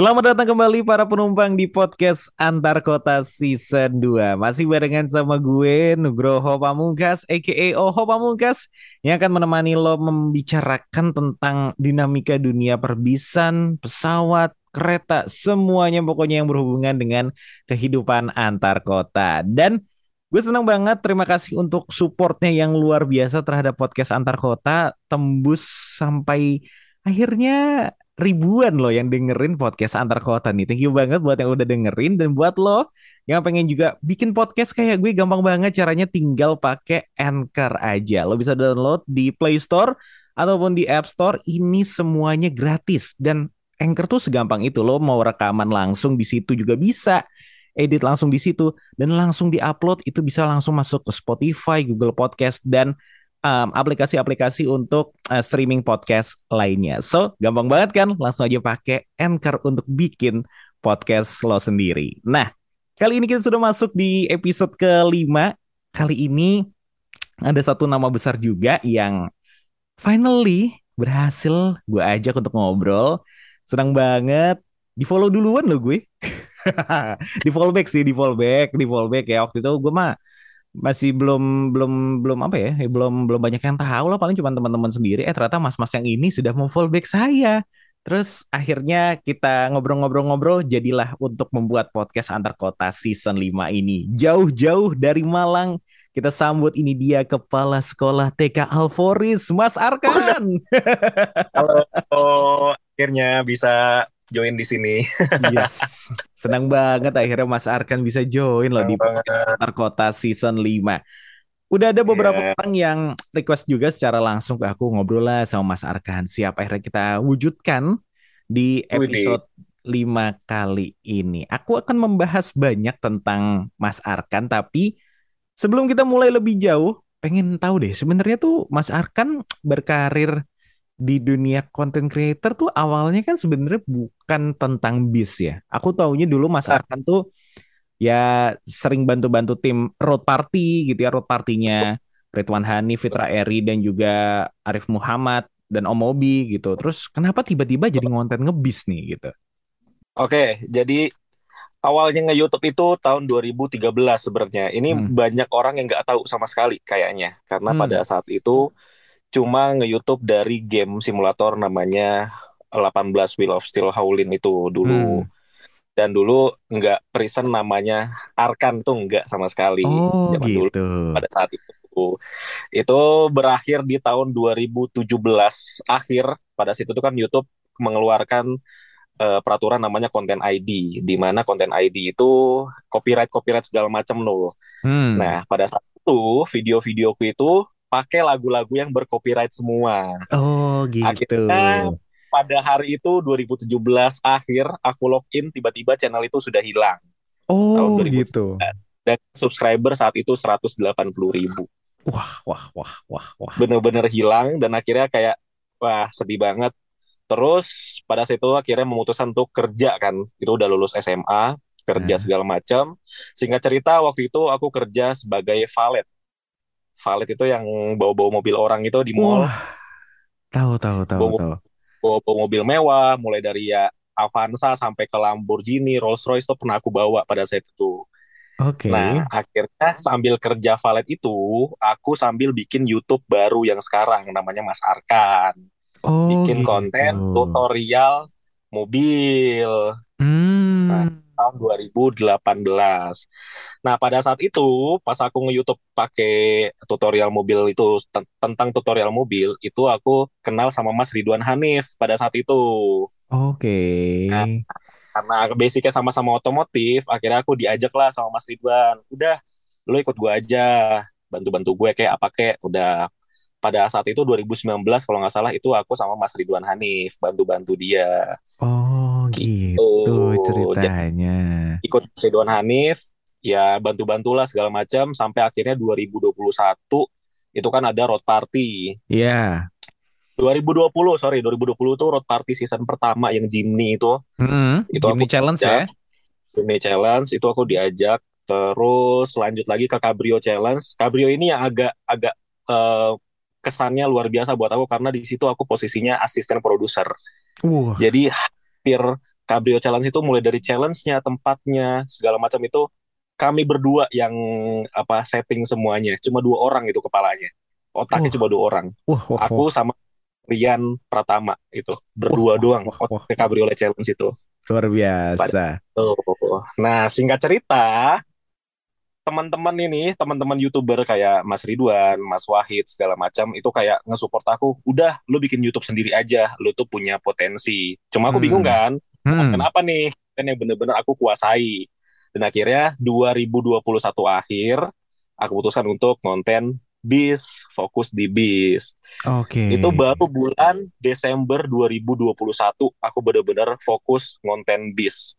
Selamat datang kembali para penumpang di podcast Antar Kota Season 2 Masih barengan sama gue Nugroho Pamungkas aka Oho Pamungkas Yang akan menemani lo membicarakan tentang dinamika dunia perbisan, pesawat, kereta Semuanya pokoknya yang berhubungan dengan kehidupan antar kota. Dan gue senang banget terima kasih untuk supportnya yang luar biasa terhadap podcast antar kota Tembus sampai akhirnya ribuan loh yang dengerin podcast antar kota nih. Thank you banget buat yang udah dengerin dan buat lo yang pengen juga bikin podcast kayak gue gampang banget caranya tinggal pakai Anchor aja. Lo bisa download di Play Store ataupun di App Store. Ini semuanya gratis dan Anchor tuh segampang itu. Lo mau rekaman langsung di situ juga bisa edit langsung di situ dan langsung diupload itu bisa langsung masuk ke Spotify, Google Podcast dan aplikasi aplikasi-aplikasi untuk uh, streaming podcast lainnya. So, gampang banget kan? Langsung aja pakai Anchor untuk bikin podcast lo sendiri. Nah, kali ini kita sudah masuk di episode kelima. Kali ini ada satu nama besar juga yang finally berhasil gue ajak untuk ngobrol. Senang banget. Di follow duluan lo gue. di follow back sih, di follow back, di follow back ya. Waktu itu gue mah masih belum belum belum apa ya, ya belum belum banyak yang tahu lah paling cuma teman-teman sendiri. Eh ternyata mas-mas yang ini sudah mau fallback saya. Terus akhirnya kita ngobrol-ngobrol-ngobrol jadilah untuk membuat podcast antar kota season 5 ini. Jauh-jauh dari Malang kita sambut ini dia kepala sekolah TK Alforis Mas Arkan. Halo. Akhirnya bisa join di sini. yes. Senang banget akhirnya Mas Arkan bisa join loh di Antar Kota season 5. Udah ada beberapa yeah. orang yang request juga secara langsung ke aku ngobrol lah sama Mas Arkan. Siapa akhirnya kita wujudkan di episode lima kali ini. Aku akan membahas banyak tentang Mas Arkan, tapi sebelum kita mulai lebih jauh, pengen tahu deh sebenarnya tuh Mas Arkan berkarir di dunia content creator tuh awalnya kan sebenarnya bukan tentang bis ya. Aku taunya dulu Mas ah. Arkan tuh ya sering bantu-bantu tim road party gitu ya, road partinya Ridwan Hani, Fitra Eri dan juga Arif Muhammad dan Om Obi gitu. Terus kenapa tiba-tiba jadi ngonten ngebis nih gitu? Oke, jadi awalnya nge-YouTube itu tahun 2013 sebenarnya. Ini hmm. banyak orang yang nggak tahu sama sekali kayaknya. Karena hmm. pada saat itu cuma nge-YouTube dari game simulator namanya 18 Wheel of Steel Howlin itu dulu. Hmm. Dan dulu nggak present namanya Arkan tuh nggak sama sekali. Oh, Zaman gitu. dulu pada saat itu. Itu berakhir di tahun 2017 akhir pada situ tuh kan YouTube mengeluarkan uh, peraturan namanya konten ID di mana konten ID itu copyright copyright segala macam loh. Hmm. Nah, pada saat itu video-videoku itu pakai lagu-lagu yang bercopyright semua. Oh gitu. Akhirnya pada hari itu 2017 akhir aku login tiba-tiba channel itu sudah hilang. Oh gitu. Dan subscriber saat itu 180 ribu. Wah wah wah wah wah. Bener-bener hilang dan akhirnya kayak wah sedih banget. Terus pada saat itu akhirnya memutuskan untuk kerja kan. Itu udah lulus SMA, kerja hmm. segala macam. Singkat cerita waktu itu aku kerja sebagai valet valet itu yang bawa-bawa mobil orang itu di mall. tahu tahu tahu bawa, tahu. Bawa-bawa mobil mewah mulai dari ya Avanza sampai ke Lamborghini, Rolls Royce itu pernah aku bawa pada saat itu. Oke. Okay. Nah, akhirnya sambil kerja valet itu, aku sambil bikin YouTube baru yang sekarang namanya Mas Arkan. Oh, bikin gitu. konten tutorial mobil. Hmm. Nah, tahun 2018. Nah, pada saat itu pas aku nge-YouTube pakai tutorial mobil itu tentang tutorial mobil, itu aku kenal sama Mas Ridwan Hanif pada saat itu. Oke. Okay. Nah, karena basicnya sama-sama otomotif, akhirnya aku diajak lah sama Mas Ridwan. Udah, lo ikut gue aja, bantu-bantu gue kayak apa kayak udah pada saat itu 2019 kalau nggak salah itu aku sama Mas Ridwan Hanif bantu-bantu dia. Oh gitu, gitu ceritanya. Jadi, ikut Ridwan Hanif ya bantu-bantulah segala macam sampai akhirnya 2021 itu kan ada road party. Iya. Yeah. 2020 sorry 2020 tuh road party season pertama yang Jimny itu. Mm, itu Jimny aku challenge diajak, ya. Jimny challenge itu aku diajak terus lanjut lagi ke Cabrio challenge. Cabrio ini yang agak agak uh, kesannya luar biasa buat aku karena di situ aku posisinya asisten produser. Uh. Jadi hampir Cabrio Challenge itu mulai dari challenge-nya, tempatnya, segala macam itu kami berdua yang apa setting semuanya. Cuma dua orang itu kepalanya. Otaknya uh. cuma dua orang. Uh, uh, uh. Aku sama Rian Pratama itu berdua uh, doang uh, uh, uh. Cabriolet Challenge itu. Luar biasa. Nah, singkat cerita, teman-teman ini, teman-teman youtuber kayak Mas Ridwan, Mas Wahid segala macam itu kayak ngesupport aku. Udah, lu bikin YouTube sendiri aja. Lu tuh punya potensi. Cuma aku hmm. bingung kan, hmm. kenapa nih? Kan yang bener-bener aku kuasai. Dan akhirnya 2021 akhir aku putuskan untuk konten bis, fokus di bis. Oke. Okay. Itu baru bulan Desember 2021 aku bener-bener fokus konten bis.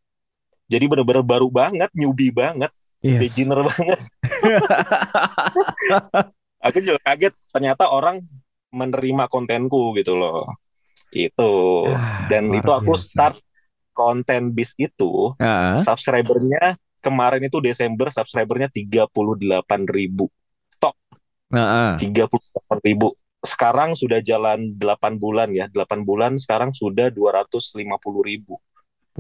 Jadi bener-bener baru banget, newbie banget yes. beginner banget. aku juga kaget ternyata orang menerima kontenku gitu loh. Itu. Ah, Dan itu aku biasa. start konten bis itu uh-huh. subscribernya kemarin itu Desember subscribernya 38 ribu tok. Uh-huh. 38 ribu. Sekarang sudah jalan 8 bulan ya, 8 bulan sekarang sudah 250 ribu.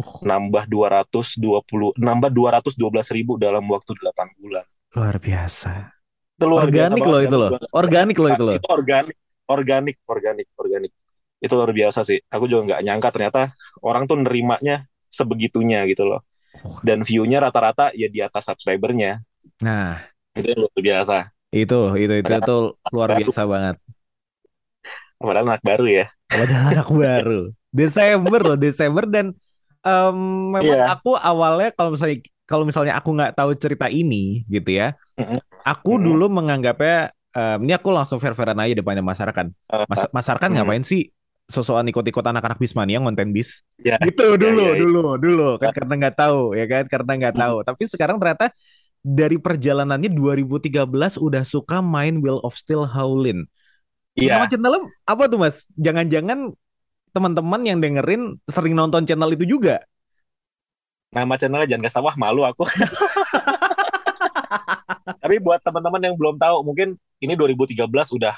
Uh. Nambah 220 nambah 212 ribu dalam waktu 8 bulan. Luar biasa. Itu luar organik biasa loh itu loh. Organik loh itu loh. Itu organik, organik, organik, organik. Itu luar biasa sih. Aku juga nggak nyangka ternyata orang tuh nerimanya sebegitunya gitu loh. Dan view-nya rata-rata ya di atas subscribernya. Nah, itu luar biasa. Itu, itu, itu, itu luar biasa banget. Padahal anak baru ya. Padahal anak baru. Desember loh, Desember dan um, memang yeah. aku awalnya kalau misalnya kalau misalnya aku nggak tahu cerita ini gitu ya, aku mm-hmm. dulu menganggapnya um, ini aku langsung fair-fairan aja depannya masyarakat. Mas masyarakat mm-hmm. ngapain sih sosokan ikut-ikut anak-anak bismania ngonten bis? Yeah. Gitu dulu, yeah, yeah, dulu, dulu kan karena nggak tahu ya kan, karena nggak tahu. Tapi sekarang ternyata dari perjalanannya 2013 udah suka main Wheel of Steel Howlin. Iya. Yeah. channel apa tuh mas? Jangan-jangan teman-teman yang dengerin sering nonton channel itu juga. Nama channelnya jangan kasih wah malu aku. Tapi buat teman-teman yang belum tahu, mungkin ini 2013 udah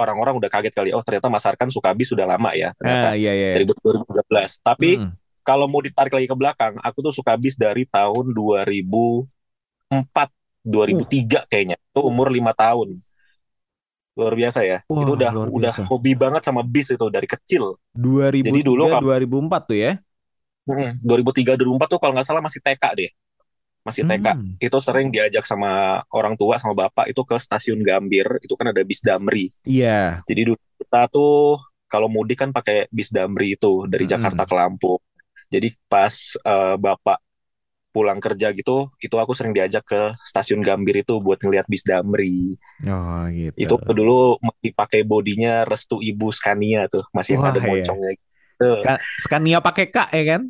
orang-orang udah kaget kali. Oh ternyata Mas Arkan suka bis sudah lama ya. Ternyata ah, iya, iya. Dari 2013. Tapi hmm. kalau mau ditarik lagi ke belakang, aku tuh suka bis dari tahun 2004, 2003 uh. kayaknya. Itu umur lima tahun luar biasa ya. Wah, itu udah udah hobi banget sama bis itu dari kecil. 2003, Jadi dulu 2004 tuh ya. Hmm, 2003 2004 tuh kalau nggak salah masih TK deh. Masih TK. Hmm. Itu sering diajak sama orang tua sama bapak itu ke stasiun Gambir, itu kan ada bis Damri. Iya. Yeah. Jadi dulu kita tuh kalau mudik kan pakai bis Damri itu dari hmm. Jakarta ke Lampung. Jadi pas uh, bapak pulang kerja gitu, itu aku sering diajak ke stasiun Gambir itu buat ngeliat bis Damri. Oh gitu. Itu dulu masih pakai bodinya Restu Ibu Scania tuh, masih Wah, ada iya. moncongnya. Gitu. Scania pakai K ya kan?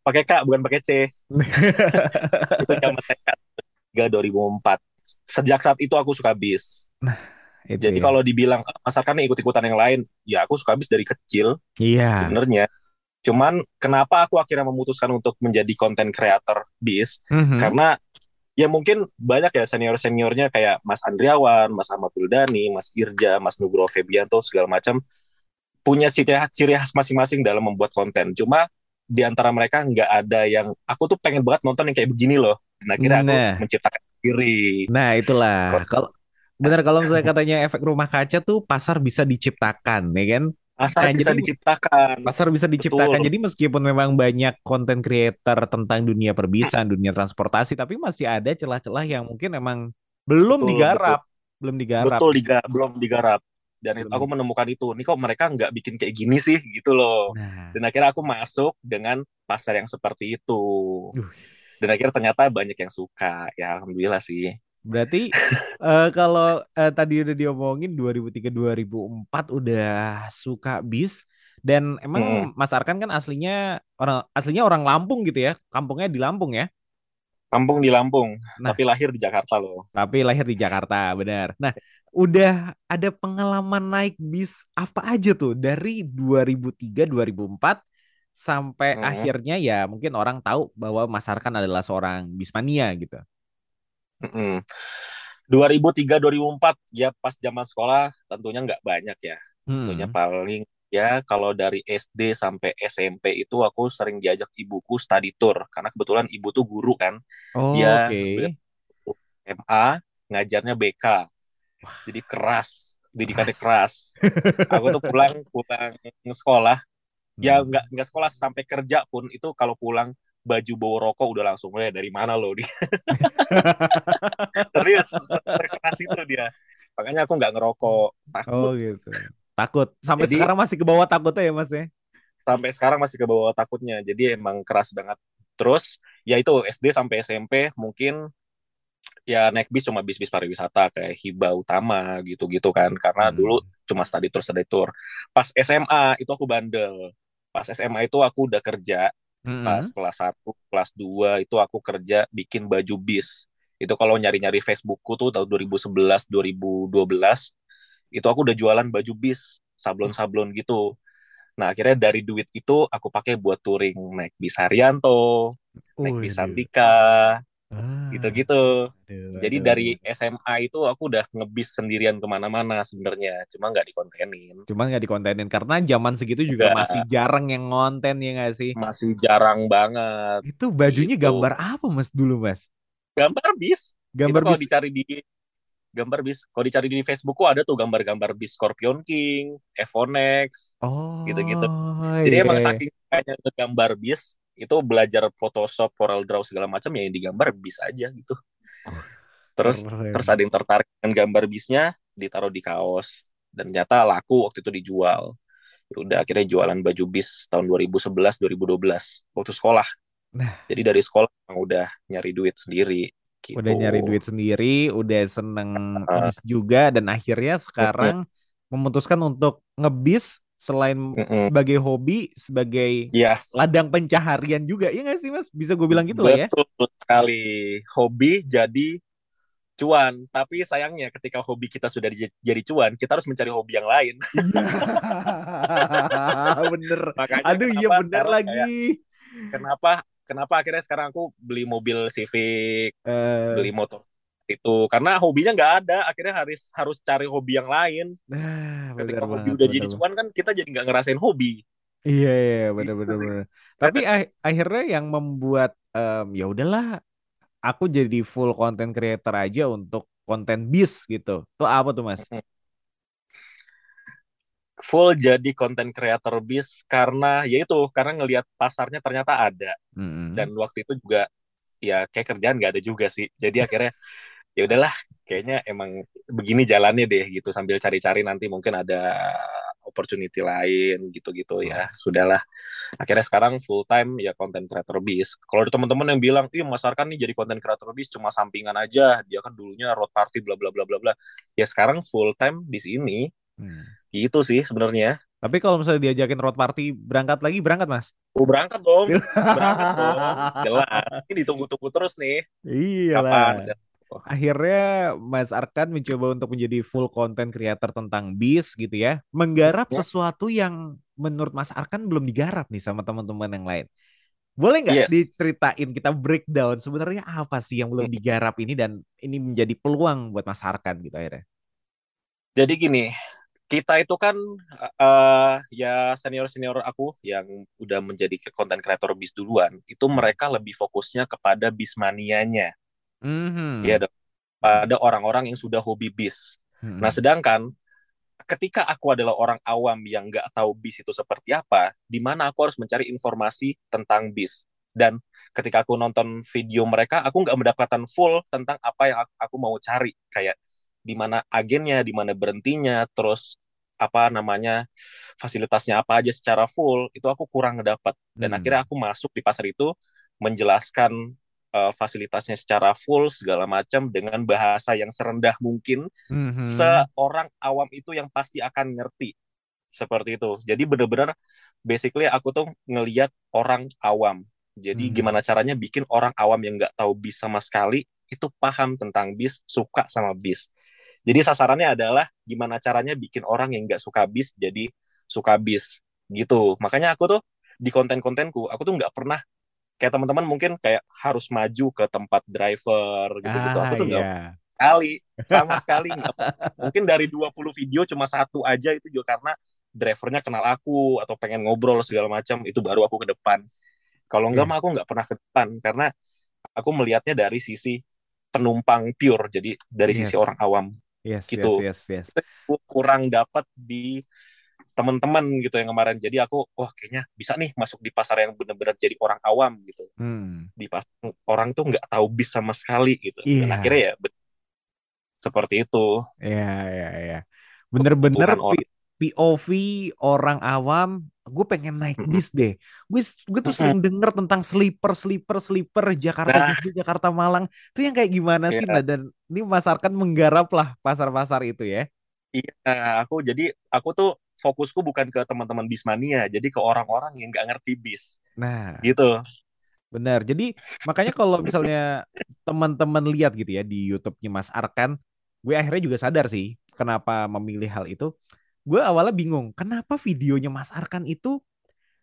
Pakai K bukan pakai C. itu zaman TK 2004. Sejak saat itu aku suka bis. Nah, itu Jadi ya. kalau dibilang masakan ikut-ikutan yang lain, ya aku suka bis dari kecil. Iya. Sebenarnya Cuman kenapa aku akhirnya memutuskan untuk menjadi konten creator bis? Mm-hmm. Karena ya mungkin banyak ya senior-seniornya kayak Mas Andriawan, Mas Ahmad Wildani, Mas Irja, Mas Nugroho Febianto segala macam punya ciri khas, ciri khas masing-masing dalam membuat konten. Cuma di antara mereka nggak ada yang aku tuh pengen banget nonton yang kayak begini loh. Dan akhirnya nah. aku menciptakan diri. Nah itulah. Kalau benar kalau misalnya katanya efek rumah kaca tuh pasar bisa diciptakan, ya kan? Pasar nah, bisa jadi, diciptakan. Pasar bisa diciptakan. Betul. Jadi meskipun memang banyak konten creator tentang dunia perbisan, dunia transportasi, tapi masih ada celah-celah yang mungkin memang belum betul, digarap, betul. belum digarap. Betul, diga belum digarap. Dan belum. aku menemukan itu. Nih kok mereka nggak bikin kayak gini sih, gitu loh. Nah. Dan akhirnya aku masuk dengan pasar yang seperti itu. Uh. Dan akhirnya ternyata banyak yang suka. Ya alhamdulillah sih. Berarti uh, kalau uh, tadi udah diomongin 2003 2004 udah suka bis dan emang hmm. Mas Arkan kan aslinya orang aslinya orang Lampung gitu ya. Kampungnya di Lampung ya. Kampung di Lampung, nah, tapi lahir di Jakarta loh. Tapi lahir di Jakarta, benar. Nah, udah ada pengalaman naik bis apa aja tuh dari 2003 2004 sampai hmm. akhirnya ya mungkin orang tahu bahwa Mas Arkan adalah seorang bismania gitu. Mm-mm. 2003 2004 ya pas zaman sekolah tentunya nggak banyak ya. Hmm. Tentunya paling ya kalau dari SD sampai SMP itu aku sering diajak ibuku study tour karena kebetulan ibu tuh guru kan oh, dia okay. MA ngajarnya BK jadi keras didikannya keras, keras. aku tuh pulang pulang sekolah ya hmm. nggak nggak sekolah sampai kerja pun itu kalau pulang baju bawa rokok udah langsung ya dari mana lo dia serius keras itu dia. Makanya aku nggak ngerokok takut. Oh gitu. Takut. Sampai jadi, sekarang masih ke bawah takutnya ya mas ya? Sampai sekarang masih ke bawah takutnya. Jadi emang keras banget. Terus ya itu SD sampai SMP mungkin ya naik bis cuma bis-bis pariwisata kayak Hiba Utama gitu-gitu kan. Karena hmm. dulu cuma study tour study tour. Pas SMA itu aku bandel. Pas SMA itu aku udah kerja hmm. pas kelas 1 kelas 2 itu aku kerja bikin baju bis. Itu kalau nyari-nyari Facebookku tuh tahun 2011 2012 itu aku udah jualan baju bis sablon-sablon gitu. Nah akhirnya dari duit itu aku pakai buat touring. Naik bis Haryanto naik bis Santika ah. gitu-gitu jadi dari SMA itu aku udah ngebis sendirian ke mana-mana sebenarnya cuma nggak dikontenin cuma nggak dikontenin karena zaman segitu juga gak. masih jarang yang ngonten ya nggak sih masih jarang banget itu bajunya gitu. gambar apa mas dulu mas gambar bis gambar itu kalau bis. dicari di gambar bis kalau dicari di Facebookku ada tuh gambar-gambar bis Scorpion King, Evonex, oh, gitu-gitu. Jadi emang iya. saking banyak gambar bis itu belajar Photoshop, Corel Draw segala macam ya yang digambar bis aja gitu. Terus oh, terus ada yang tertarik dengan gambar bisnya ditaruh di kaos dan ternyata laku waktu itu dijual. Ya udah akhirnya jualan baju bis tahun 2011 2012 waktu sekolah. Nah. Jadi dari sekolah udah nyari duit sendiri. Gitu. Udah nyari duit sendiri, udah seneng uh, bis juga dan akhirnya sekarang uh, memutuskan untuk ngebis selain uh, uh, sebagai hobi, sebagai yes. ladang pencaharian juga. Iya gak sih Mas? Bisa gue bilang gitu lah ya. Betul sekali. Hobi jadi cuan tapi sayangnya ketika hobi kita sudah jadi cuan kita harus mencari hobi yang lain bener Makanya aduh iya bener lagi kayak, kenapa kenapa akhirnya sekarang aku beli mobil Civic, uh... beli motor itu karena hobinya nggak ada akhirnya harus harus cari hobi yang lain. Nah, ketika hobi banget, udah bener. jadi cuman kan kita jadi nggak ngerasain hobi. Iya iya benar benar benar. Tapi ah akhirnya yang membuat um, ya udahlah aku jadi full content creator aja untuk konten bis gitu. Tuh apa tuh mas? Full jadi konten creator bis karena ya itu karena ngelihat pasarnya ternyata ada. Mm-hmm. dan waktu itu juga ya kayak kerjaan nggak ada juga sih. Jadi akhirnya ya udahlah kayaknya emang begini jalannya deh gitu sambil cari-cari nanti mungkin ada opportunity lain gitu-gitu ya sudahlah akhirnya sekarang full time ya konten creator bis kalau ada teman-teman yang bilang ih Mas Arkan nih jadi konten creator bis cuma sampingan aja dia kan dulunya road party bla bla bla bla bla ya sekarang full time di sini hmm Gitu sih sebenarnya. Tapi kalau misalnya diajakin road party berangkat lagi berangkat mas? Oh berangkat dong, berangkat dong. Jelas. Ini ditunggu-tunggu terus nih. Iya Kapan? Akhirnya Mas Arkan mencoba untuk menjadi full content creator tentang bis gitu ya, menggarap ya. sesuatu yang menurut Mas Arkan belum digarap nih sama teman-teman yang lain. Boleh nggak yes. diceritain kita breakdown sebenarnya apa sih yang belum digarap ini dan ini menjadi peluang buat Mas Arkan gitu akhirnya? Jadi gini, kita itu kan uh, ya senior senior aku yang udah menjadi konten kreator bis duluan itu mereka lebih fokusnya kepada bismanianya mm-hmm. ya pada orang-orang yang sudah hobi bis mm-hmm. nah sedangkan ketika aku adalah orang awam yang nggak tahu bis itu seperti apa di mana aku harus mencari informasi tentang bis dan ketika aku nonton video mereka aku nggak mendapatkan full tentang apa yang aku mau cari kayak di mana agennya, di mana berhentinya, terus apa namanya fasilitasnya apa aja secara full itu aku kurang dapat dan hmm. akhirnya aku masuk di pasar itu menjelaskan uh, fasilitasnya secara full segala macam dengan bahasa yang serendah mungkin hmm. seorang awam itu yang pasti akan ngerti seperti itu jadi benar-benar basically aku tuh ngelihat orang awam jadi hmm. gimana caranya bikin orang awam yang nggak tahu bis sama sekali itu paham tentang bis suka sama bis jadi sasarannya adalah gimana caranya bikin orang yang nggak suka bis jadi suka bis gitu. Makanya aku tuh di konten-kontenku aku tuh nggak pernah kayak teman-teman mungkin kayak harus maju ke tempat driver gitu-gitu. Ah, aku tuh nggak yeah. kali sama sekali nggak. mungkin dari 20 video cuma satu aja itu juga karena drivernya kenal aku atau pengen ngobrol segala macam itu baru aku ke depan kalau enggak yeah. mah aku nggak pernah ke depan karena aku melihatnya dari sisi penumpang pure jadi dari yes. sisi orang awam yes, gitu yes, yes, yes. kurang dapat di teman-teman gitu yang kemarin. Jadi aku wah kayaknya bisa nih masuk di pasar yang benar-benar jadi orang awam gitu. Hmm. di pasar orang tuh nggak tahu bis sama sekali gitu. Yeah. dan iya. akhirnya ya seperti itu. Ya ya ya bener-bener POV orang. Awam gue pengen naik bis deh. Gue gue tuh sering denger tentang sleeper sleeper sleeper Jakarta nah. Jakarta Malang. Itu yang kayak gimana yeah. sih nah dan ini masarkan menggarap lah pasar-pasar itu ya. Iya aku jadi aku tuh fokusku bukan ke teman-teman bismania jadi ke orang-orang yang nggak ngerti bis. Nah gitu. benar. Jadi makanya kalau misalnya teman-teman lihat gitu ya di YouTube-nya Mas Arkan gue akhirnya juga sadar sih kenapa memilih hal itu. Gue awalnya bingung kenapa videonya Mas Arkan itu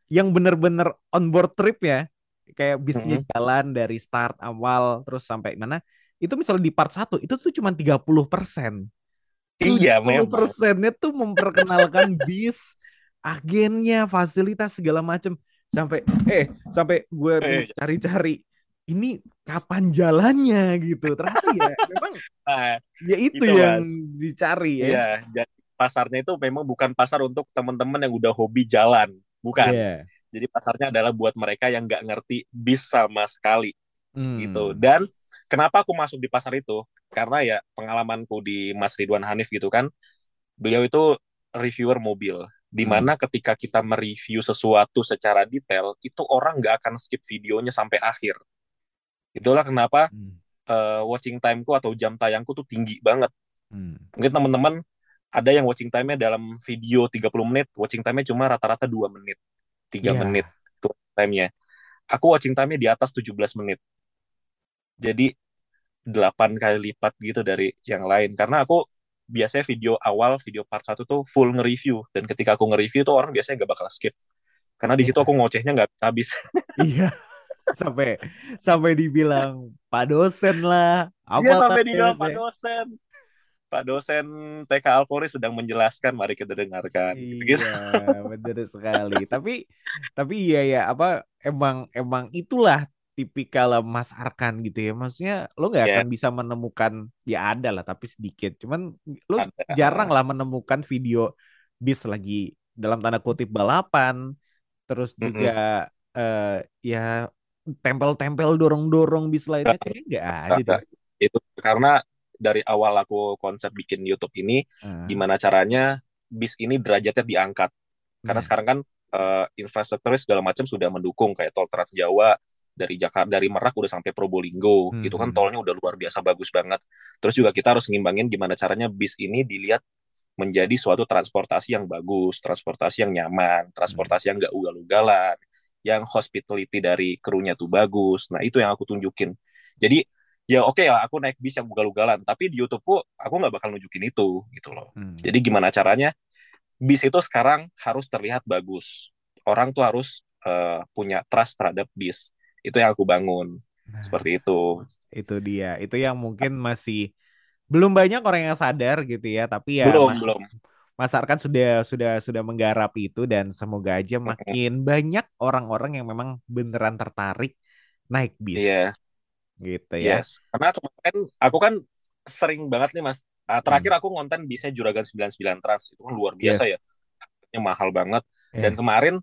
yang bener-bener on board trip ya kayak bisnya mm -hmm. jalan dari start awal terus sampai mana itu misalnya di part 1 itu tuh cuma 30 persen Iya, memang. persennya tuh memperkenalkan bis, agennya, fasilitas segala macam. Sampai eh sampai gue eh. cari-cari ini kapan jalannya gitu. Ternyata ya memang nah, ya itu, itu yang mas. dicari ya. Iya, jadi pasarnya itu memang bukan pasar untuk teman-teman yang udah hobi jalan, bukan. Yeah. Jadi pasarnya adalah buat mereka yang nggak ngerti bis sama sekali hmm. gitu. Dan kenapa aku masuk di pasar itu? Karena ya pengalamanku di Mas Ridwan Hanif gitu kan, beliau itu reviewer mobil. Di mana hmm. ketika kita mereview sesuatu secara detail, itu orang nggak akan skip videonya sampai akhir. Itulah kenapa hmm. uh, watching timeku atau jam tayangku tuh tinggi banget. Hmm. Mungkin teman-teman ada yang watching time-nya dalam video 30 menit, watching time-nya cuma rata-rata 2 menit, 3 yeah. menit tuh time-nya. Aku watching time-nya di atas 17 menit jadi delapan kali lipat gitu dari yang lain. Karena aku biasanya video awal video part satu tuh full nge-review. Dan ketika aku nge-review tuh orang biasanya nggak bakal skip. Karena di situ iya. aku ngocehnya nggak habis. Iya. Sampai sampai dibilang pak dosen lah. Apa iya sampai dibilang pak dosen. Pak dosen TK Alpori sedang menjelaskan, mari kita dengarkan. Iya, gitu benar sekali. tapi tapi iya ya, apa emang emang itulah tipikal Mas Arkan gitu ya. Maksudnya lo nggak yeah. akan bisa menemukan ya ada lah tapi sedikit. Cuman lo ada. jarang lah menemukan video bis lagi dalam tanda kutip balapan. Terus juga mm -hmm. uh, ya tempel-tempel dorong-dorong bis lainnya kayaknya nggak ada deh. Itu karena dari awal aku konsep bikin YouTube ini uh. gimana caranya bis ini derajatnya diangkat. Karena yeah. sekarang kan uh, infrastruktur segala macam sudah mendukung kayak tol Trans Jawa, dari Jakarta dari Merak udah sampai Probolinggo. Hmm. itu kan hmm. tolnya udah luar biasa bagus banget. Terus juga kita harus ngimbangin gimana caranya bis ini dilihat menjadi suatu transportasi yang bagus transportasi yang nyaman transportasi yang gak ugal-ugalan yang hospitality dari krunya tuh bagus. Nah itu yang aku tunjukin. Jadi ya oke okay ya aku naik bis yang ugal-ugalan tapi di YouTubeku aku nggak bakal nunjukin itu gitu loh. Hmm. jadi gimana caranya? Bis itu sekarang harus terlihat bagus. Orang tuh harus uh, punya trust terhadap bis itu yang aku bangun nah, seperti itu itu dia itu yang mungkin masih belum banyak orang yang sadar gitu ya tapi ya belum mas, belum Mas Arkan sudah sudah sudah menggarap itu dan semoga aja makin banyak orang-orang yang memang beneran tertarik naik bis. Iya. Gitu ya. Yes. Karena kemarin aku kan sering banget nih Mas. Uh, terakhir hmm. aku ngonten bisnya Juragan 99 Trans itu kan luar biasa yes. ya. Harganya mahal banget. Yeah. Dan kemarin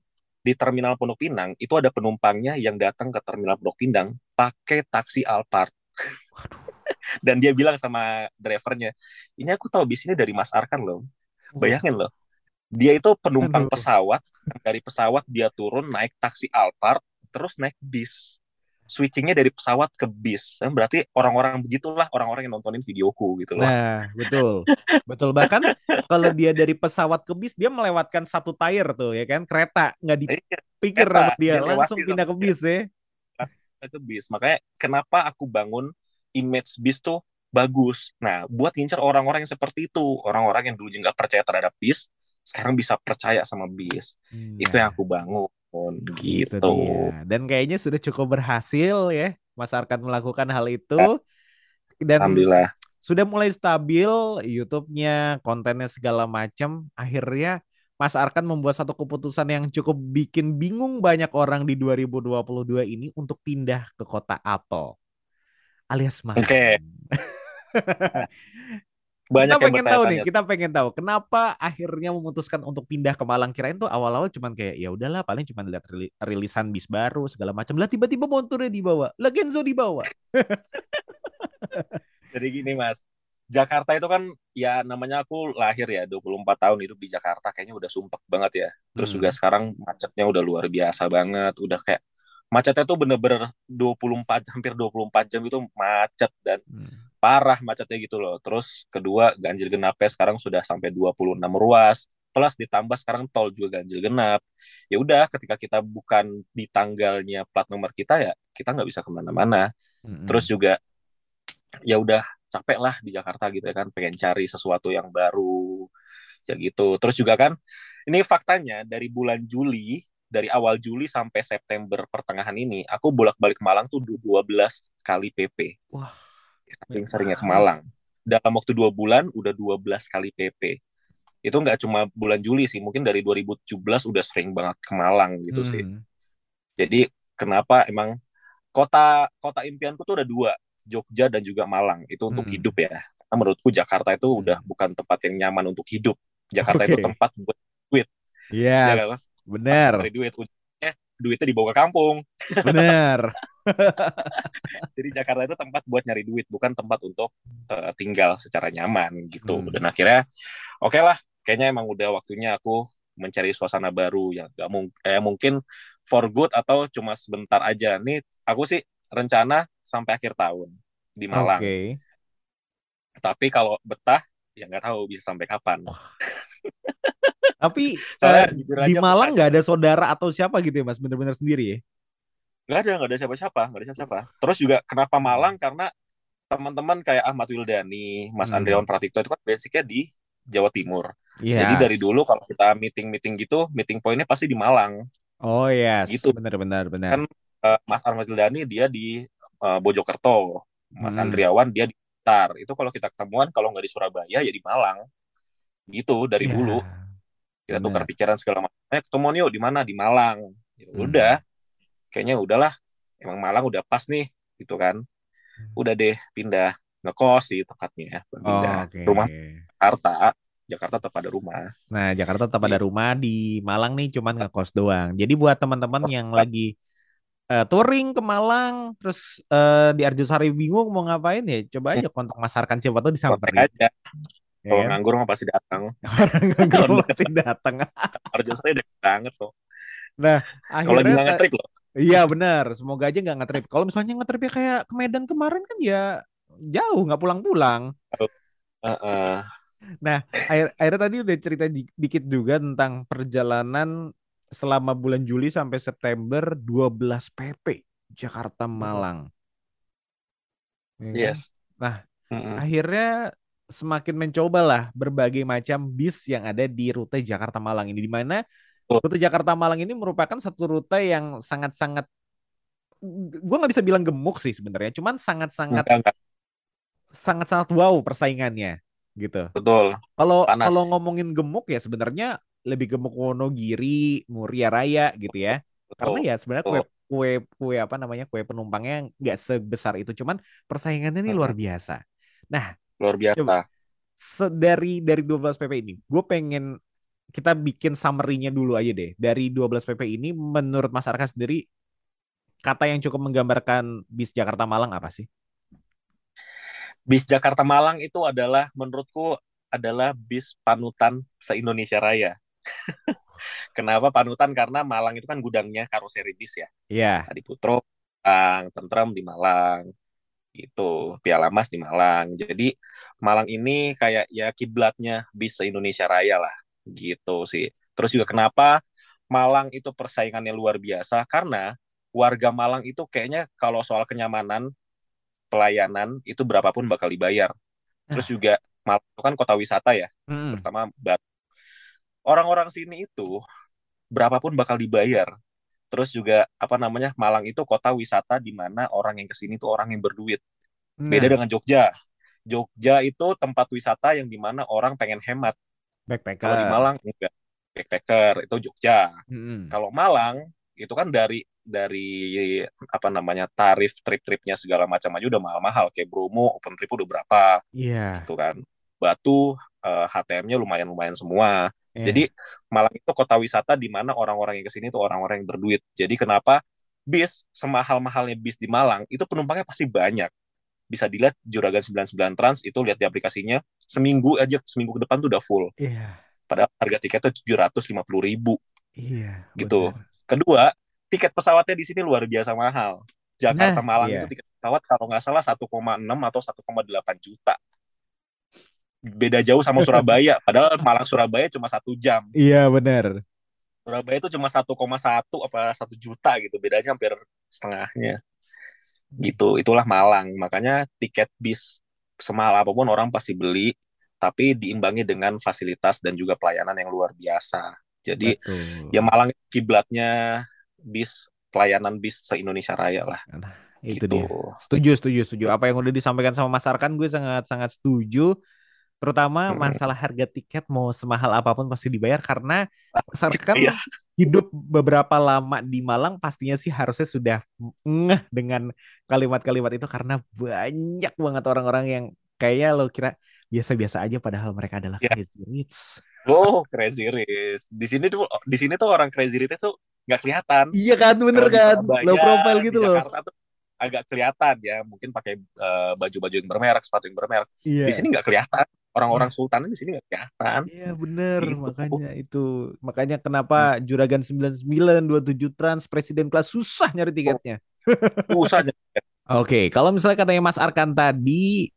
di terminal Pondok Pinang itu ada penumpangnya yang datang ke terminal Pondok Pinang pakai taksi Alphard. Dan dia bilang sama drivernya, ini aku tahu bis ini dari Mas Arkan loh. Bayangin loh, dia itu penumpang pesawat, dari pesawat dia turun naik taksi Alphard, terus naik bis switchingnya dari pesawat ke bis. Kan berarti orang-orang begitulah orang-orang yang nontonin videoku gitu loh. Nah, betul. betul bahkan kalau dia dari pesawat ke bis dia melewatkan satu tire tuh ya kan, kereta nggak iya, dipikir sama dia, dia langsung pindah ke bis ya. Ke bis. Makanya kenapa aku bangun image bis tuh bagus. Nah, buat ngincer orang-orang yang seperti itu, orang-orang yang dulu nggak percaya terhadap bis, sekarang bisa percaya sama bis. Hmm. Itu yang aku bangun gitu. Itu dia. Dan kayaknya sudah cukup berhasil ya Mas Arkan melakukan hal itu. Dan Alhamdulillah. Sudah mulai stabil YouTube-nya, kontennya segala macam. Akhirnya Mas Arkan membuat satu keputusan yang cukup bikin bingung banyak orang di 2022 ini untuk pindah ke kota Apple alias Malang. Oke. Okay. Banyak kita pengen tahu nih, kita pengen tahu kenapa akhirnya memutuskan untuk pindah ke Malang. Kirain tuh awal-awal cuman kayak ya udahlah paling cuma lihat rilisan bis baru segala macam. Lah tiba-tiba motornya dibawa, lah Genzo dibawa. Jadi gini Mas, Jakarta itu kan ya namanya aku lahir ya 24 tahun hidup di Jakarta kayaknya udah sumpek banget ya. Terus hmm. juga sekarang macetnya udah luar biasa banget, udah kayak macetnya tuh bener-bener 24 hampir 24 jam itu macet dan hmm. Parah macetnya gitu loh. Terus kedua ganjil genapnya sekarang sudah sampai 26 ruas plus ditambah sekarang tol juga ganjil genap. Ya udah ketika kita bukan di tanggalnya plat nomor kita ya kita nggak bisa ke mana-mana. Hmm. Terus juga ya udah capek lah di Jakarta gitu ya kan pengen cari sesuatu yang baru ya gitu. Terus juga kan ini faktanya dari bulan Juli dari awal Juli sampai September pertengahan ini, aku bolak-balik Malang tuh 12 kali PP. Wah. Sering-seringnya ke Malang. Dalam waktu dua bulan, udah 12 kali PP. Itu nggak cuma bulan Juli sih, mungkin dari 2017 udah sering banget ke Malang gitu hmm. sih. Jadi kenapa emang kota kota impianku tuh ada dua, Jogja dan juga Malang. Itu untuk hmm. hidup ya. Karena menurutku Jakarta itu udah bukan tempat yang nyaman untuk hidup. Jakarta okay. itu tempat buat duit. Yes. Ya, Bener. Dari duit duitnya dibawa ke kampung. Bener. Jadi Jakarta itu tempat buat nyari duit, bukan tempat untuk uh, tinggal secara nyaman gitu. Hmm. Dan akhirnya, oke okay lah, kayaknya emang udah waktunya aku mencari suasana baru yang gak mung eh, mungkin for good atau cuma sebentar aja. Nih aku sih rencana sampai akhir tahun di Malang. Okay. Tapi kalau betah ya nggak tahu bisa sampai kapan. Tapi uh, di Malang nggak ada saudara atau siapa gitu ya mas, bener-bener sendiri ya? Nggak ada, nggak ada siapa-siapa, nggak ada siapa-siapa. Terus juga kenapa Malang? Karena teman-teman kayak Ahmad Wildani, Mas hmm. Andreon Pratikto itu kan basicnya di Jawa Timur. Yes. Jadi dari dulu kalau kita meeting-meeting gitu, meeting pointnya pasti di Malang. Oh yes, gitu. Benar-benar benar. Kan uh, Mas Ahmad Wildani dia di uh, Bojokerto, Mas hmm. Andriawan dia di Blitar. Itu kalau kita ketemuan kalau nggak di Surabaya ya di Malang. Gitu dari yeah. dulu kita tukar pikiran segala macam. Eh ketemu yuk di mana? Di Malang. Ya hmm. udah. Kayaknya udahlah. Emang Malang udah pas nih gitu kan. Hmm. udah deh pindah. Ngekos sih tepatnya pindah oh, okay. rumah Jakarta. Jakarta tetap ada rumah. Nah Jakarta tetap ada iya. rumah di Malang nih cuman ngekos doang. Jadi buat teman-teman yang lagi uh, touring ke Malang terus uh, di Arjosari bingung mau ngapain ya coba aja kontak Mas Arkan siapa tuh disamperin. Aja kalau yeah. nganggur mah pasti datang. Orang nganggur pasti datang. Harga saya udah banget loh. Nah, kalau lagi nggak trip loh. Iya benar, semoga aja nggak ngetrip. Kalau misalnya ngetripnya kayak ke Medan kemarin kan ya jauh nggak pulang-pulang. Uh, uh. Nah, akhir akhirnya tadi udah cerita di, dikit juga tentang perjalanan selama bulan Juli sampai September 12 PP Jakarta Malang. Ya kan? Yes. Nah, uh -uh. akhirnya semakin mencoba lah berbagai macam bis yang ada di rute Jakarta Malang ini di mana rute Jakarta Malang ini merupakan satu rute yang sangat-sangat gue nggak bisa bilang gemuk sih sebenarnya cuman sangat-sangat sangat-sangat wow persaingannya gitu. Betul. Kalau kalau ngomongin gemuk ya sebenarnya lebih gemuk Wonogiri Muria Raya gitu ya. Betul. karena ya sebenarnya kue kue kue apa namanya kue penumpangnya nggak sebesar itu cuman persaingannya ini luar biasa. Nah luar biasa. Coba, dari dari 12 PP ini, gue pengen kita bikin summary-nya dulu aja deh. Dari 12 PP ini, menurut masyarakat sendiri, kata yang cukup menggambarkan bis Jakarta Malang apa sih? Bis Jakarta Malang itu adalah, menurutku, adalah bis panutan se-Indonesia Raya. Kenapa panutan? Karena Malang itu kan gudangnya karoseri bis ya. Iya. Yeah. Adi Putro, Tentrem di Malang, itu Piala Mas di Malang. Jadi Malang ini kayak ya kiblatnya bis Indonesia Raya lah gitu sih. Terus juga kenapa Malang itu persaingannya luar biasa karena warga Malang itu kayaknya kalau soal kenyamanan pelayanan itu berapapun bakal dibayar. Terus ah. juga Malang itu kan kota wisata ya, hmm. terutama orang-orang sini itu berapapun bakal dibayar Terus juga apa namanya Malang itu kota wisata di mana orang yang ke sini tuh orang yang berduit. Nah. Beda dengan Jogja. Jogja itu tempat wisata yang di mana orang pengen hemat. Backpacker. Kalau di Malang enggak. backpacker itu Jogja. Hmm. Kalau Malang itu kan dari dari apa namanya tarif trip-tripnya segala macam aja udah mahal-mahal kayak Bromo open trip udah berapa iya yeah. gitu kan Batu uh, eh, HTM-nya lumayan-lumayan semua yeah. jadi Malang itu kota wisata di mana orang-orang yang ke sini tuh orang-orang yang berduit jadi kenapa bis semahal-mahalnya bis di Malang itu penumpangnya pasti banyak bisa dilihat Juragan 99 Trans itu lihat di aplikasinya seminggu aja seminggu ke depan tuh udah full yeah. padahal harga tiketnya tujuh ratus lima puluh ribu iya yeah, gitu benar. kedua tiket pesawatnya di sini luar biasa mahal. Jakarta nah, Malang iya. itu tiket pesawat kalau nggak salah 1,6 atau 1,8 juta. Beda jauh sama Surabaya, padahal Malang Surabaya cuma satu jam. Iya benar. Surabaya itu cuma 1,1 apa satu juta gitu, bedanya hampir setengahnya. Gitu, itulah Malang. Makanya tiket bis semahal apa pun orang pasti beli, tapi diimbangi dengan fasilitas dan juga pelayanan yang luar biasa. Jadi Betul. ya Malang kiblatnya bis pelayanan bis se Indonesia Raya lah. Nah, itu gitu. dia. Setuju, setuju, setuju. Apa yang udah disampaikan sama Mas Arkan gue sangat sangat setuju. Terutama masalah harga tiket mau semahal apa pun pasti dibayar karena Arkan iya. hidup beberapa lama di Malang pastinya sih harusnya sudah ngeh dengan kalimat-kalimat itu karena banyak banget orang-orang yang kayaknya lo kira biasa-biasa aja padahal mereka adalah yeah. crazy rich. Oh, crazy rich. Di sini tuh di sini tuh orang crazy rich tuh nggak kelihatan. Iya kan, bener kan? Low profile gitu loh. Jakarta tuh agak kelihatan ya, mungkin pakai uh, baju-baju yang bermerek, sepatu yang bermerek. Iya. Di sini nggak kelihatan. Orang-orang iya. sultan di sini nggak kelihatan. Iya bener, gitu. makanya itu. Makanya kenapa hmm. Juragan 99, 27 Trans, Presiden kelas susah nyari tiketnya. susah nyari Oke, okay, kalau misalnya katanya Mas Arkan tadi,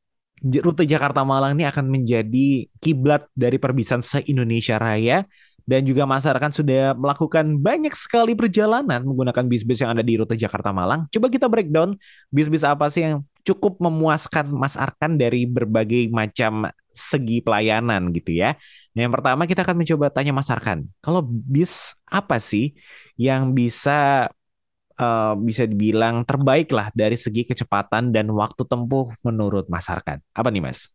rute Jakarta Malang ini akan menjadi kiblat dari perbisan se-Indonesia Raya dan juga masyarakat sudah melakukan banyak sekali perjalanan menggunakan bis-bis yang ada di rute Jakarta Malang. Coba kita breakdown bis-bis apa sih yang cukup memuaskan Mas Arkan dari berbagai macam segi pelayanan gitu ya. Yang pertama kita akan mencoba tanya Mas Arkan, kalau bis apa sih yang bisa uh, bisa dibilang terbaik lah dari segi kecepatan dan waktu tempuh menurut Mas Arkan? Apa nih Mas?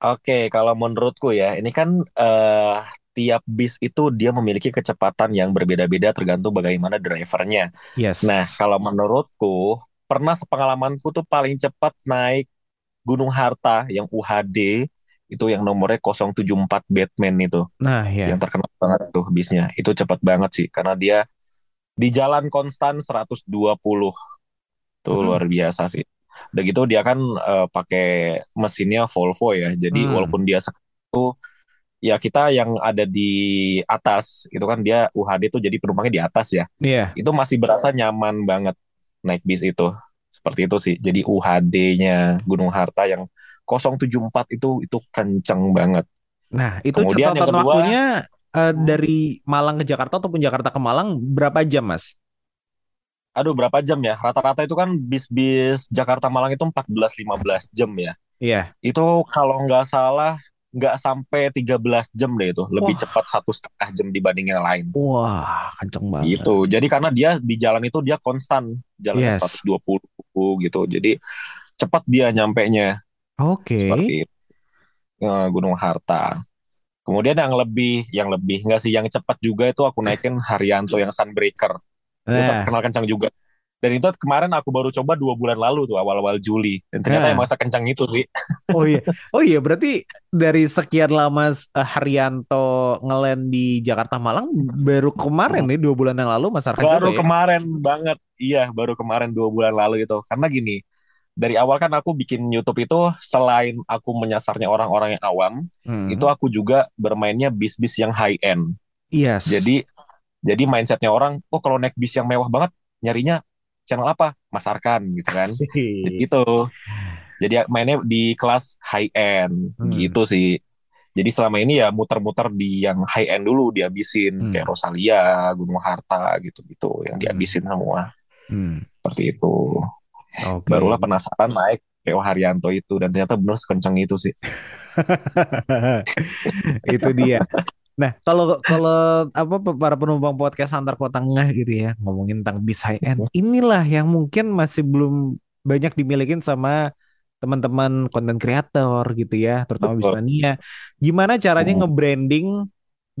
Oke, kalau menurutku ya, ini kan uh, tiap bis itu dia memiliki kecepatan yang berbeda-beda tergantung bagaimana drivernya. Yes. Nah, kalau menurutku pernah sepengalamanku tuh paling cepat naik Gunung Harta yang UHD itu yang nomornya 074 Batman itu. Nah, ya. Yang terkenal banget tuh bisnya. Itu cepat banget sih karena dia di jalan konstan 120. Tuh hmm. luar biasa sih. Udah gitu dia kan uh, pakai mesinnya Volvo ya. Jadi hmm. walaupun dia tuh ya kita yang ada di atas itu kan dia UHD tuh jadi penumpangnya di atas ya. Iya. Itu masih berasa nyaman banget naik bis itu. Seperti itu sih. Jadi UHD-nya Gunung Harta yang 074 itu itu kenceng banget. Nah, itu Kemudian catatan kedua, waktunya uh, dari Malang ke Jakarta ataupun Jakarta ke Malang berapa jam, Mas? Aduh, berapa jam ya? Rata-rata itu kan bis-bis Jakarta Malang itu 14-15 jam ya. Iya. Itu kalau nggak salah nggak sampai 13 jam deh itu. Lebih Wah. cepat satu setengah jam dibanding yang lain. Wah kenceng banget. Gitu. Jadi karena dia di jalan itu dia konstan. Jalan yes. 120 gitu. Jadi cepat dia nyampe nya oke. Okay. seperti uh, Gunung Harta. Kemudian yang lebih yang lebih nggak sih yang cepat juga itu aku naikin Haryanto yang Sunbreaker. Nah. itu terkenal kencang juga dan itu kemarin aku baru coba dua bulan lalu tuh awal-awal Juli. Dan ternyata nah. yang masa kencang itu sih. Oh iya, oh iya berarti dari sekian lama uh, Haryanto ngelen di Jakarta Malang baru kemarin nih dua bulan yang lalu Mas Arkan Baru ya? kemarin banget, iya baru kemarin dua bulan lalu itu. Karena gini, dari awal kan aku bikin YouTube itu selain aku menyasarnya orang-orang yang awam, hmm. itu aku juga bermainnya bis-bis yang high end. Yes. Jadi jadi mindsetnya orang, oh kalau naik bis yang mewah banget, nyarinya channel apa Mas Arkan gitu kan jadi gitu jadi mainnya di kelas high end hmm. gitu sih jadi selama ini ya muter-muter di yang high end dulu dihabisin hmm. kayak Rosalia Gunung Harta gitu-gitu yang hmm. dihabisin hmm. semua hmm. seperti itu okay. barulah penasaran naik kayak Haryanto itu dan ternyata benar sekencang itu sih itu dia Nah, kalau kalau apa para penumpang podcast antar kota tengah gitu ya, ngomongin tentang bis high end, inilah yang mungkin masih belum banyak dimiliki sama teman-teman konten kreator gitu ya, terutama Bismania. Gimana caranya hmm. nge-branding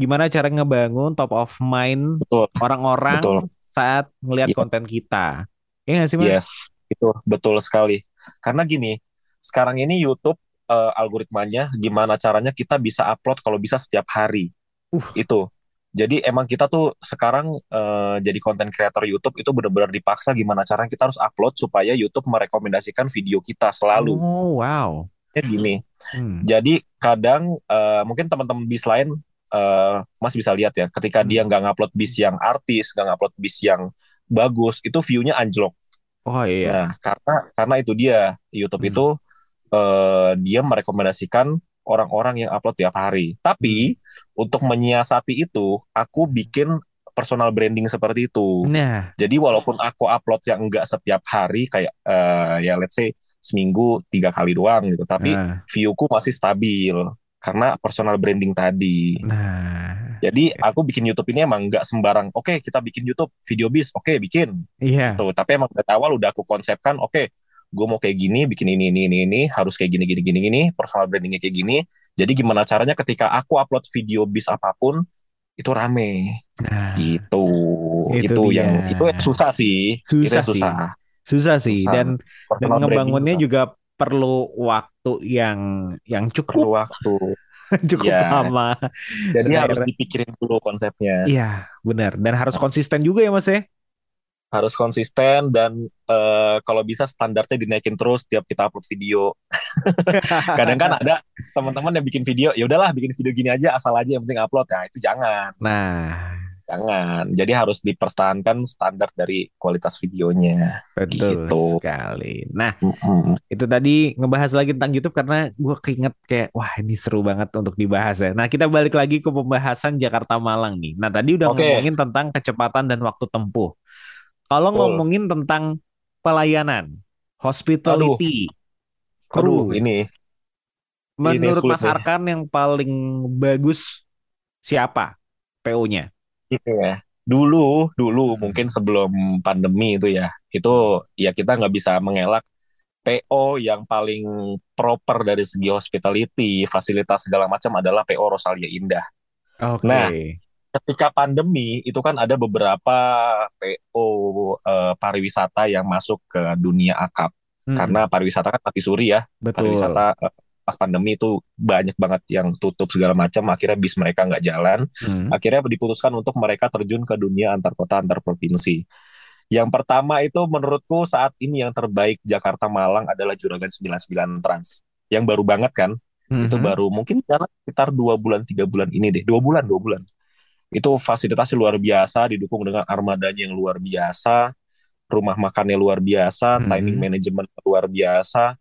gimana cara ngebangun top of mind orang-orang saat ngelihat yeah. konten kita. Ya gak sih, Mas? Yes, itu betul sekali. Karena gini, sekarang ini YouTube uh, algoritmanya gimana caranya kita bisa upload kalau bisa setiap hari. Uh. Itu. Jadi emang kita tuh sekarang uh, jadi konten creator YouTube itu benar-benar dipaksa gimana caranya kita harus upload supaya YouTube merekomendasikan video kita selalu. Oh wow. Ya gini. Hmm. Jadi kadang uh, mungkin teman-teman bis lain uh, Mas bisa lihat ya, ketika hmm. dia nggak ngupload bis yang artis, nggak ngupload bis yang bagus, itu view-nya anjlok. Oh iya. Nah, karena karena itu dia YouTube hmm. itu uh, dia merekomendasikan orang-orang yang upload tiap hari. Tapi untuk menyiasati itu, aku bikin personal branding seperti itu. Nah. Jadi walaupun aku upload yang enggak setiap hari kayak uh, ya let's say seminggu tiga kali doang gitu, tapi nah. viewku masih stabil karena personal branding tadi. Nah, jadi aku bikin YouTube ini emang nggak sembarang. Oke, okay, kita bikin YouTube video bis. Oke, okay, bikin. Iya. Tuh, tapi emang dari awal udah aku konsepkan. Oke, okay, gue mau kayak gini, bikin ini, ini, ini, ini, harus kayak gini, gini, gini, gini. Personal brandingnya kayak gini. Jadi gimana caranya ketika aku upload video bis apa pun itu rame. Nah, gitu. Itu, itu yang itu susah sih. Susah itu susah. Sih. Susah sih susah. dan dan ngebangunnya juga perlu waktu yang yang cukup perlu waktu cukup ya. lama. Jadi harus dipikirin dulu konsepnya. Iya, benar. Dan harus konsisten juga ya, Mas ya. Harus konsisten dan uh, kalau bisa standarnya dinaikin terus tiap kita upload video. Kadang kan ada teman-teman yang bikin video, ya udahlah bikin video gini aja asal aja yang penting upload. Ya, itu jangan. Nah, Jangan. Jadi harus dipertahankan standar dari kualitas videonya. Betul gitu. sekali. Nah, mm-hmm. itu tadi ngebahas lagi tentang YouTube karena gue keinget kayak wah ini seru banget untuk dibahas ya. Nah, kita balik lagi ke pembahasan Jakarta Malang nih. Nah, tadi udah okay. ngomongin tentang kecepatan dan waktu tempuh. Kalau ngomongin tentang pelayanan, hospitality, Aduh. kru Aduh, ini menurut ini Mas Arkan yang paling bagus siapa PO-nya? ini ya dulu dulu mungkin sebelum pandemi itu ya itu ya kita nggak bisa mengelak PO yang paling proper dari segi hospitality fasilitas segala macam adalah PO Rosalia Indah. Okay. Nah ketika pandemi itu kan ada beberapa PO eh, pariwisata yang masuk ke dunia akap. Hmm. karena pariwisata kan mati suri ya. Betul. pariwisata uh, pas pandemi itu banyak banget yang tutup segala macam. Akhirnya bis mereka nggak jalan. Hmm. akhirnya diputuskan untuk mereka terjun ke dunia antar kota antar provinsi. Yang pertama itu menurutku saat ini yang terbaik Jakarta Malang adalah Juragan 99 Trans. Yang baru banget kan? Hmm. itu baru mungkin jalan sekitar dua bulan tiga bulan ini deh. Dua bulan dua bulan itu fasilitasnya luar biasa didukung dengan armadanya yang luar biasa rumah makannya luar biasa hmm. timing manajemen luar biasa.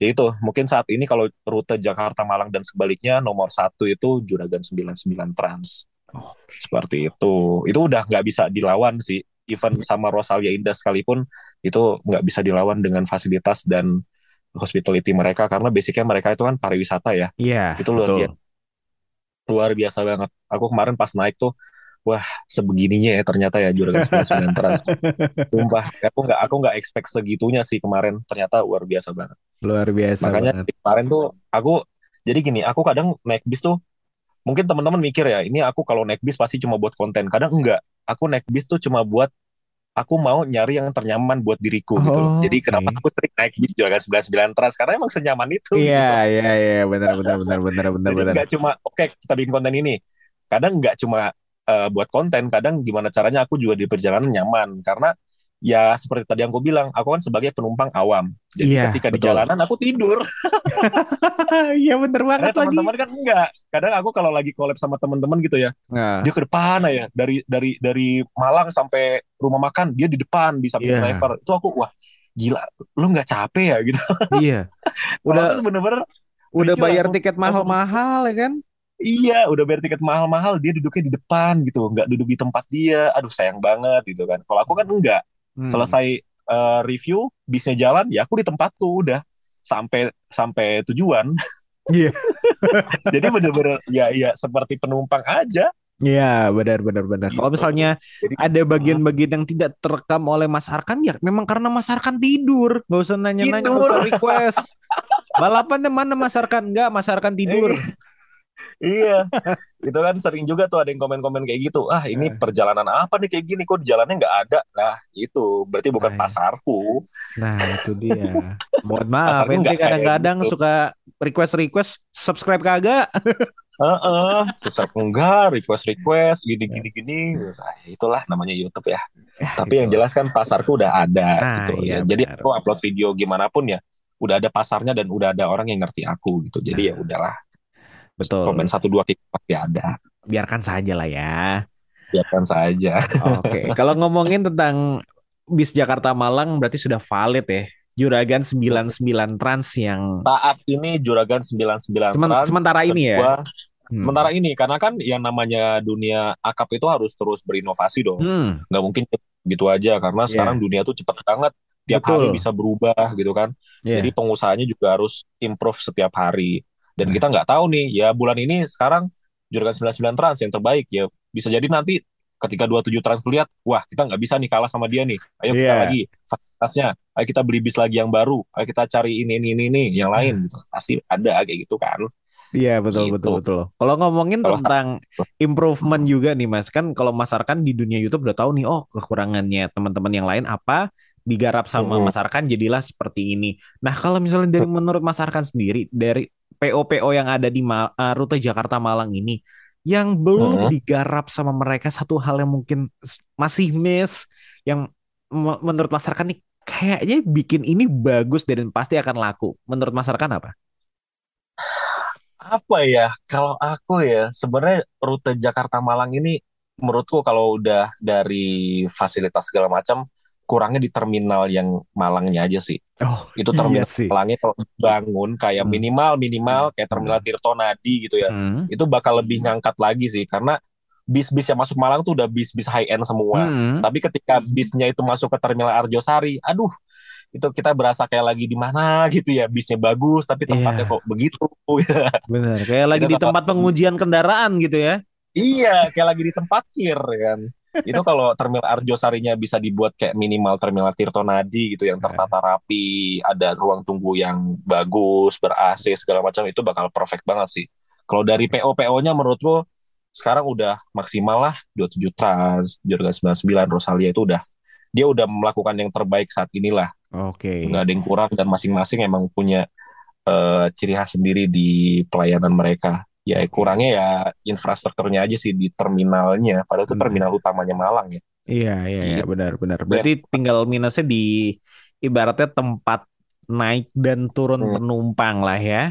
Ya itu mungkin saat ini kalau rute Jakarta Malang dan sebaliknya nomor satu itu Juragan 99 Trans. Okay. seperti itu. Itu udah nggak bisa dilawan sih. Even sama Rosalia Indah sekalipun itu nggak bisa dilawan dengan fasilitas dan hospitality mereka karena basicnya mereka itu kan pariwisata ya. Iya itu luar biasa luar biasa banget aku kemarin pas naik tuh wah sebegininya ya ternyata ya juragan 99 trans. Sumpah, aku nggak aku nggak expect segitunya sih kemarin. Ternyata luar biasa banget. Luar biasa. Makanya banget. kemarin tuh aku jadi gini, aku kadang naik bis tuh mungkin teman-teman mikir ya, ini aku kalau naik bis pasti cuma buat konten. Kadang enggak. Aku naik bis tuh cuma buat aku mau nyari yang ternyaman buat diriku oh, gitu. Jadi okay. kenapa aku sering naik bis juga sembilan sembilan trans karena emang senyaman itu. Iya gitu. iya iya benar benar benar benar benar benar. Enggak cuma oke okay, kita bikin konten ini. Kadang enggak cuma uh, buat konten kadang gimana caranya aku juga di perjalanan nyaman karena ya seperti tadi yang aku bilang aku kan sebagai penumpang awam jadi iya, ketika betul. di jalanan aku tidur iya bener banget lagi teman-teman kan enggak kadang aku kalau lagi collab sama teman-teman gitu ya nah. dia ke depan ya dari dari dari Malang sampai rumah makan dia di depan di samping yeah. driver itu aku wah gila lu nggak capek ya gitu iya udah bener-bener udah bayar tiket mahal-mahal ya kan Iya, udah bayar tiket mahal-mahal, dia duduknya di depan gitu, nggak duduk di tempat dia. Aduh, sayang banget gitu kan. Kalau aku kan enggak. Hmm. Selesai uh, review, bisnya jalan, ya aku di tempatku udah sampai sampai tujuan. Iya. Jadi bener-bener ya ya seperti penumpang aja. Iya, benar benar benar. Gitu. Kalau misalnya Jadi, ada bagian-bagian yang tidak terekam oleh Mas Arkan ya memang karena Mas Arkan tidur. Gak usah nanya-nanya, usah request. Balapannya mana Mas Arkan? Enggak, Mas Arkan tidur. Iya itu kan sering juga tuh ada yang komen-komen kayak gitu ah ini perjalanan apa nih kayak gini kok di jalannya nggak ada nah itu berarti bukan nah, pasarku nah itu dia mohon maaf ente kadang-kadang gitu. suka request request subscribe kagak Uh, uh, subscribe enggak, request request, gini gini gini, ah, itulah namanya YouTube ya. ya Tapi gitu. yang jelas kan pasarku udah ada nah, gitu. Iya, ya. Jadi aku upload video gimana pun ya, udah ada pasarnya dan udah ada orang yang ngerti aku gitu. Jadi nah. ya udahlah. Betul. Komen satu dua klik pasti ada. Biarkan saja lah ya. Biarkan saja. Oke, kalau ngomongin tentang bis Jakarta Malang berarti sudah valid ya. Juragan 99 Trans yang saat ini Juragan 99 Semen, Trans sementara ini ya. Hmm. Sementara ini karena kan yang namanya dunia akap itu harus terus berinovasi dong. Hmm. Nggak mungkin gitu aja karena yeah. sekarang dunia tuh cepet banget tiap Betul. hari bisa berubah gitu kan. Yeah. Jadi pengusahanya juga harus improve setiap hari. Dan hmm. kita nggak tahu nih ya bulan ini sekarang Juragan 99 Trans yang terbaik ya bisa jadi nanti ketika 27 Trans lihat wah kita nggak bisa nih kalah sama dia nih. Ayo yeah. kita iya. lagi fasilitasnya. Ayo kita beli bis lagi yang baru. Ayo kita cari ini ini ini, ini yang lain gitu. Pasti ada kayak gitu kan. Iya betul gitu. betul betul. Kalau ngomongin kalo tentang improvement juga nih Mas, kan kalau Mas Arkan di dunia YouTube udah tahu nih oh kekurangannya teman-teman yang lain apa digarap sama hmm. Mas Arkan jadilah seperti ini. Nah, kalau misalnya dari menurut Mas Arkan sendiri dari PO-PO yang ada di Ma uh, rute Jakarta Malang ini yang belum hmm. digarap sama mereka satu hal yang mungkin masih miss yang menurut Mas Arkan nih kayaknya bikin ini bagus dan pasti akan laku. Menurut Mas Arkan apa? apa ya kalau aku ya sebenarnya rute Jakarta Malang ini menurutku kalau udah dari fasilitas segala macam kurangnya di terminal yang Malangnya aja sih. Oh, itu terminal iya sih. Malangnya kalau bangun kayak hmm. minimal minimal kayak terminal hmm. Tirto Nadi gitu ya. Hmm. Itu bakal lebih ngangkat lagi sih karena bis-bis yang masuk Malang tuh udah bis-bis high end semua. Hmm. Tapi ketika bisnya itu masuk ke terminal Arjosari, aduh itu kita berasa kayak lagi di mana gitu ya bisnya bagus tapi tempatnya yeah. kok begitu benar kayak lagi di tempat pengujian kendaraan gitu ya iya kayak lagi di tempat kir kan itu kalau terminal Arjosarinya bisa dibuat kayak minimal terminal Tirto Nadi gitu yang tertata rapi ada ruang tunggu yang bagus ber AC segala macam itu bakal perfect banget sih kalau dari PO PO-nya menurut lo sekarang udah maksimal lah 27 Trans, Jurgen 99, Rosalia itu udah dia udah melakukan yang terbaik saat inilah Oke. Okay. Nggak ada yang kurang dan masing-masing emang punya uh, ciri khas sendiri di pelayanan mereka. Ya kurangnya ya infrastrukturnya aja sih di terminalnya. Padahal itu terminal utamanya Malang ya. Iya iya, iya gitu. benar benar. Berarti ya. tinggal minusnya di ibaratnya tempat naik dan turun hmm. penumpang lah ya.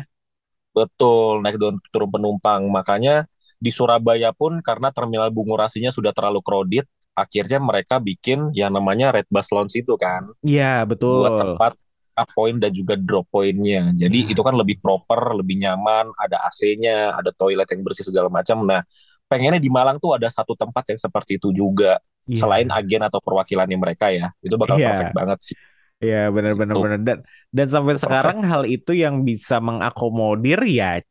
Betul naik dan turun penumpang. Makanya di Surabaya pun karena terminal Bungurasinya sudah terlalu crowded, akhirnya mereka bikin yang namanya red bus lounge itu kan. Iya, betul. Buat tempat up point dan juga drop pointnya. Jadi ya. itu kan lebih proper, lebih nyaman, ada AC-nya, ada toilet yang bersih segala macam. Nah, pengennya di Malang tuh ada satu tempat yang seperti itu juga. Ya. Selain agen atau perwakilannya mereka ya. Itu bakal ya. perfect banget sih. Iya benar-benar gitu. benar dan dan sampai Perfect. sekarang hal itu yang bisa mengakomodir ya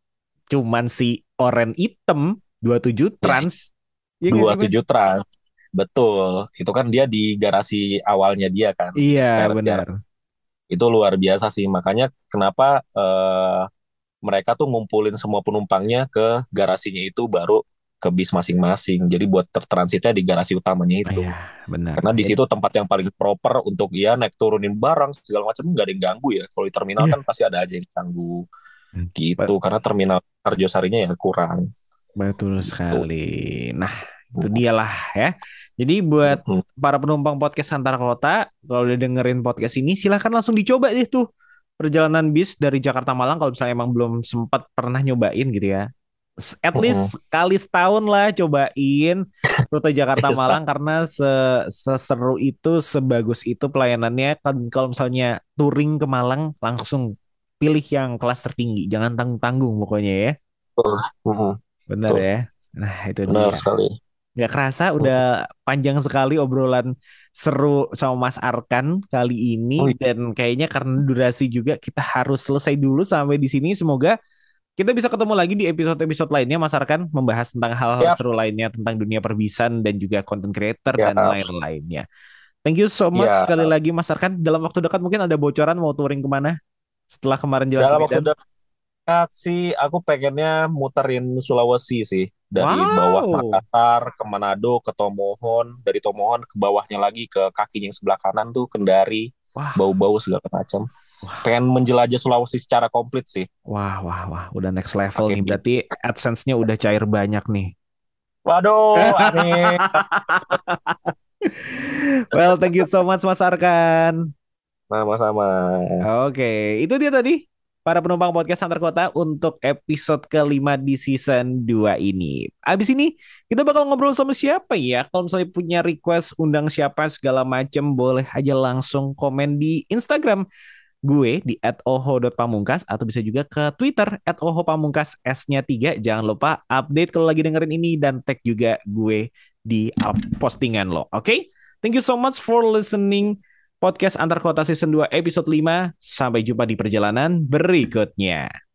cuman si oren item 27 trans. Ya, 27 trans. Betul, itu kan dia di garasi awalnya dia kan. Iya benar. Itu luar biasa sih, makanya kenapa uh, mereka tuh ngumpulin semua penumpangnya ke garasinya itu baru ke bis masing-masing. Jadi buat tertransitnya di garasi utamanya itu. Iya, benar. Karena di situ tempat yang paling proper untuk ya naik turunin barang segala macam nggak ada yang ganggu ya. Kalau di terminal iya. kan pasti ada aja yang ganggu. Hmm. Gitu, karena terminal Arjosarinya ya kurang. Betul gitu. sekali. Nah, itu dialah ya. Jadi buat para penumpang podcast antar kota, kalau udah dengerin podcast ini silahkan langsung dicoba deh tuh perjalanan bis dari Jakarta Malang kalau misalnya emang belum sempat pernah nyobain gitu ya. At least kali setahun lah cobain rute Jakarta Malang karena se seseru itu, sebagus itu pelayanannya. Kan kalau misalnya touring ke Malang langsung pilih yang kelas tertinggi, jangan tanggung-tanggung pokoknya ya. Benar ya. Nah, itu Benar dia. sekali. Gak kerasa udah panjang sekali obrolan seru sama Mas Arkan kali ini oh, iya. dan kayaknya karena durasi juga kita harus selesai dulu sampai di sini. Semoga kita bisa ketemu lagi di episode-episode lainnya Mas Arkan membahas tentang hal-hal seru lainnya tentang dunia perbisan dan juga content creator ya. dan lain-lainnya. Thank you so much ya. sekali lagi Mas Arkan. Dalam waktu dekat mungkin ada bocoran mau touring ke mana setelah kemarin jalan Dalam waktu dekat sih aku pengennya muterin Sulawesi sih dari wow. bawah Makassar ke Manado ke Tomohon dari Tomohon ke bawahnya lagi ke kaki yang sebelah kanan tuh Kendari bau-bau segala macam pengen menjelajah Sulawesi secara komplit sih. Wah wah wah. Udah next level nih. Berarti AdSense-nya udah cair banyak nih. Waduh aneh well thank you so much Mas Arkan. Sama-sama. Oke itu dia tadi para penumpang podcast antar kota untuk episode kelima di season 2 ini. Abis ini kita bakal ngobrol sama siapa ya? Kalau misalnya punya request undang siapa segala macem boleh aja langsung komen di Instagram gue di @oho.pamungkas atau bisa juga ke Twitter @oho_pamungkas S-nya 3. Jangan lupa update kalau lagi dengerin ini dan tag juga gue di postingan lo. Oke? Okay? Thank you so much for listening podcast antar kota season 2 episode 5. Sampai jumpa di perjalanan berikutnya.